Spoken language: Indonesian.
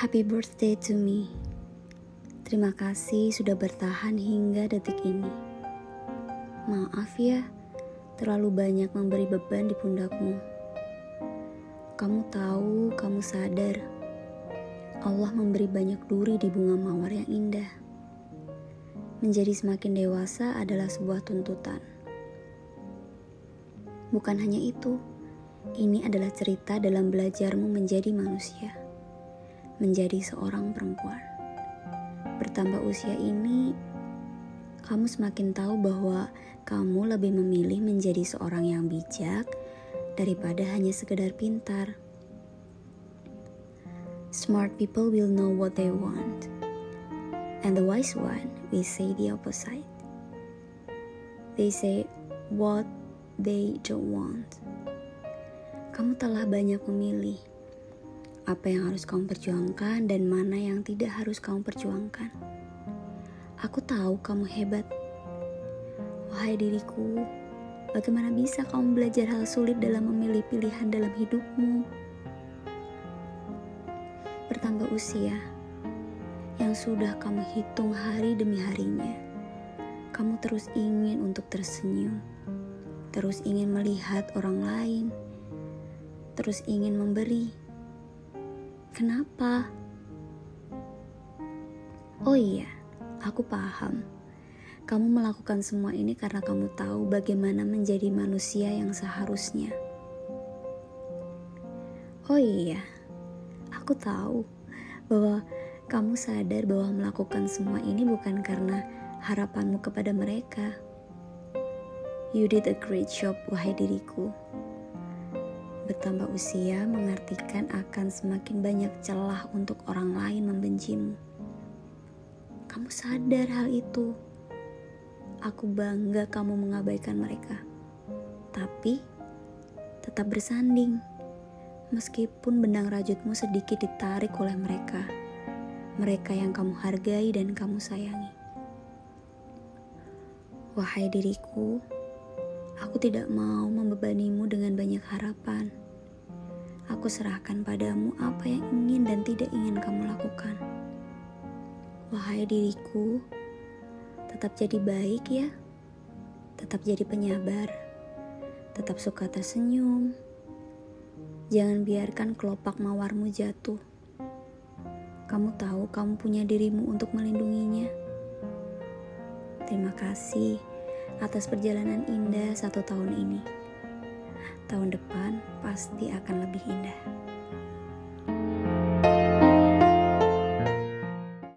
Happy birthday to me. Terima kasih sudah bertahan hingga detik ini. Maaf ya, terlalu banyak memberi beban di pundakmu. Kamu tahu, kamu sadar, Allah memberi banyak duri di bunga mawar yang indah. Menjadi semakin dewasa adalah sebuah tuntutan. Bukan hanya itu, ini adalah cerita dalam belajarmu menjadi manusia, menjadi seorang perempuan. Bertambah usia ini, kamu semakin tahu bahwa kamu lebih memilih menjadi seorang yang bijak daripada hanya sekedar pintar. Smart people will know what they want, and the wise one will say the opposite. They say what they don't want kamu telah banyak memilih apa yang harus kamu perjuangkan dan mana yang tidak harus kamu perjuangkan. Aku tahu kamu hebat. Wahai diriku, bagaimana bisa kamu belajar hal sulit dalam memilih pilihan dalam hidupmu? Bertambah usia yang sudah kamu hitung hari demi harinya, kamu terus ingin untuk tersenyum, terus ingin melihat orang lain terus ingin memberi. Kenapa? Oh iya, aku paham. Kamu melakukan semua ini karena kamu tahu bagaimana menjadi manusia yang seharusnya. Oh iya, aku tahu bahwa kamu sadar bahwa melakukan semua ini bukan karena harapanmu kepada mereka. You did a great job, wahai diriku. Bertambah usia mengartikan akan semakin banyak celah untuk orang lain membencimu. Kamu sadar hal itu. Aku bangga kamu mengabaikan mereka. Tapi tetap bersanding. Meskipun benang rajutmu sedikit ditarik oleh mereka. Mereka yang kamu hargai dan kamu sayangi. Wahai diriku, Aku tidak mau membebanimu dengan banyak harapan. Aku serahkan padamu apa yang ingin dan tidak ingin kamu lakukan. Wahai diriku, tetap jadi baik ya. Tetap jadi penyabar. Tetap suka tersenyum. Jangan biarkan kelopak mawarmu jatuh. Kamu tahu kamu punya dirimu untuk melindunginya. Terima kasih atas perjalanan indah satu tahun ini. Tahun depan pasti akan lebih indah.